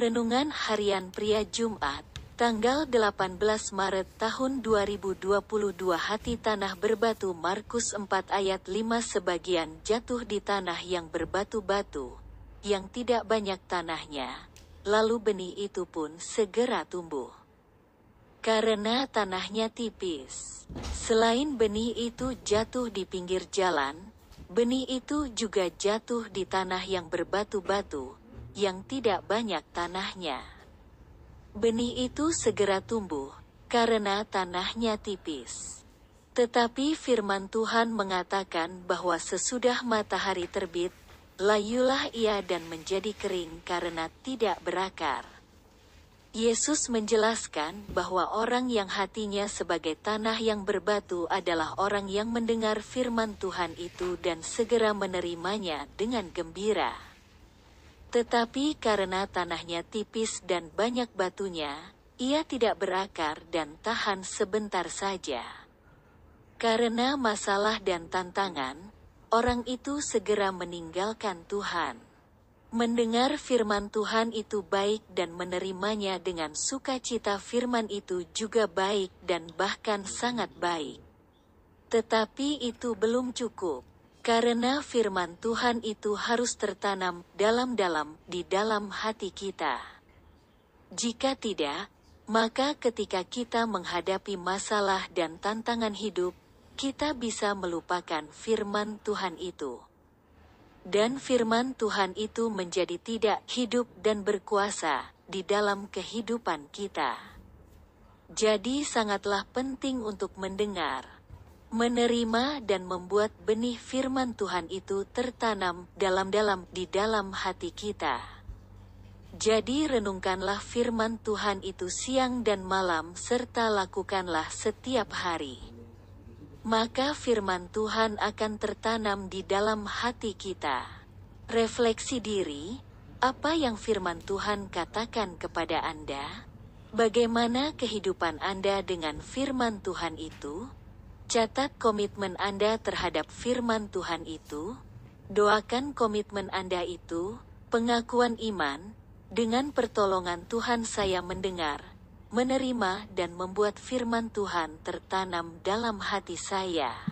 Renungan Harian Pria Jumat, tanggal 18 Maret tahun 2022 Hati tanah berbatu Markus 4 ayat 5 Sebagian jatuh di tanah yang berbatu-batu, yang tidak banyak tanahnya, lalu benih itu pun segera tumbuh. Karena tanahnya tipis, selain benih itu jatuh di pinggir jalan, benih itu juga jatuh di tanah yang berbatu-batu, yang tidak banyak tanahnya. Benih itu segera tumbuh, karena tanahnya tipis. Tetapi firman Tuhan mengatakan bahwa sesudah matahari terbit, layulah ia dan menjadi kering karena tidak berakar. Yesus menjelaskan bahwa orang yang hatinya sebagai tanah yang berbatu adalah orang yang mendengar firman Tuhan itu dan segera menerimanya dengan gembira. Tetapi karena tanahnya tipis dan banyak batunya, ia tidak berakar dan tahan sebentar saja. Karena masalah dan tantangan, orang itu segera meninggalkan Tuhan. Mendengar firman Tuhan itu baik dan menerimanya dengan sukacita firman itu juga baik dan bahkan sangat baik. Tetapi itu belum cukup. Karena firman Tuhan itu harus tertanam dalam-dalam di dalam hati kita. Jika tidak, maka ketika kita menghadapi masalah dan tantangan hidup, kita bisa melupakan firman Tuhan itu. Dan firman Tuhan itu menjadi tidak hidup dan berkuasa di dalam kehidupan kita. Jadi sangatlah penting untuk mendengar menerima dan membuat benih firman Tuhan itu tertanam dalam-dalam di dalam hati kita. Jadi renungkanlah firman Tuhan itu siang dan malam serta lakukanlah setiap hari. Maka firman Tuhan akan tertanam di dalam hati kita. Refleksi diri, apa yang firman Tuhan katakan kepada Anda? Bagaimana kehidupan Anda dengan firman Tuhan itu? Catat komitmen Anda terhadap firman Tuhan itu. Doakan komitmen Anda itu, pengakuan iman, dengan pertolongan Tuhan saya mendengar, menerima dan membuat firman Tuhan tertanam dalam hati saya.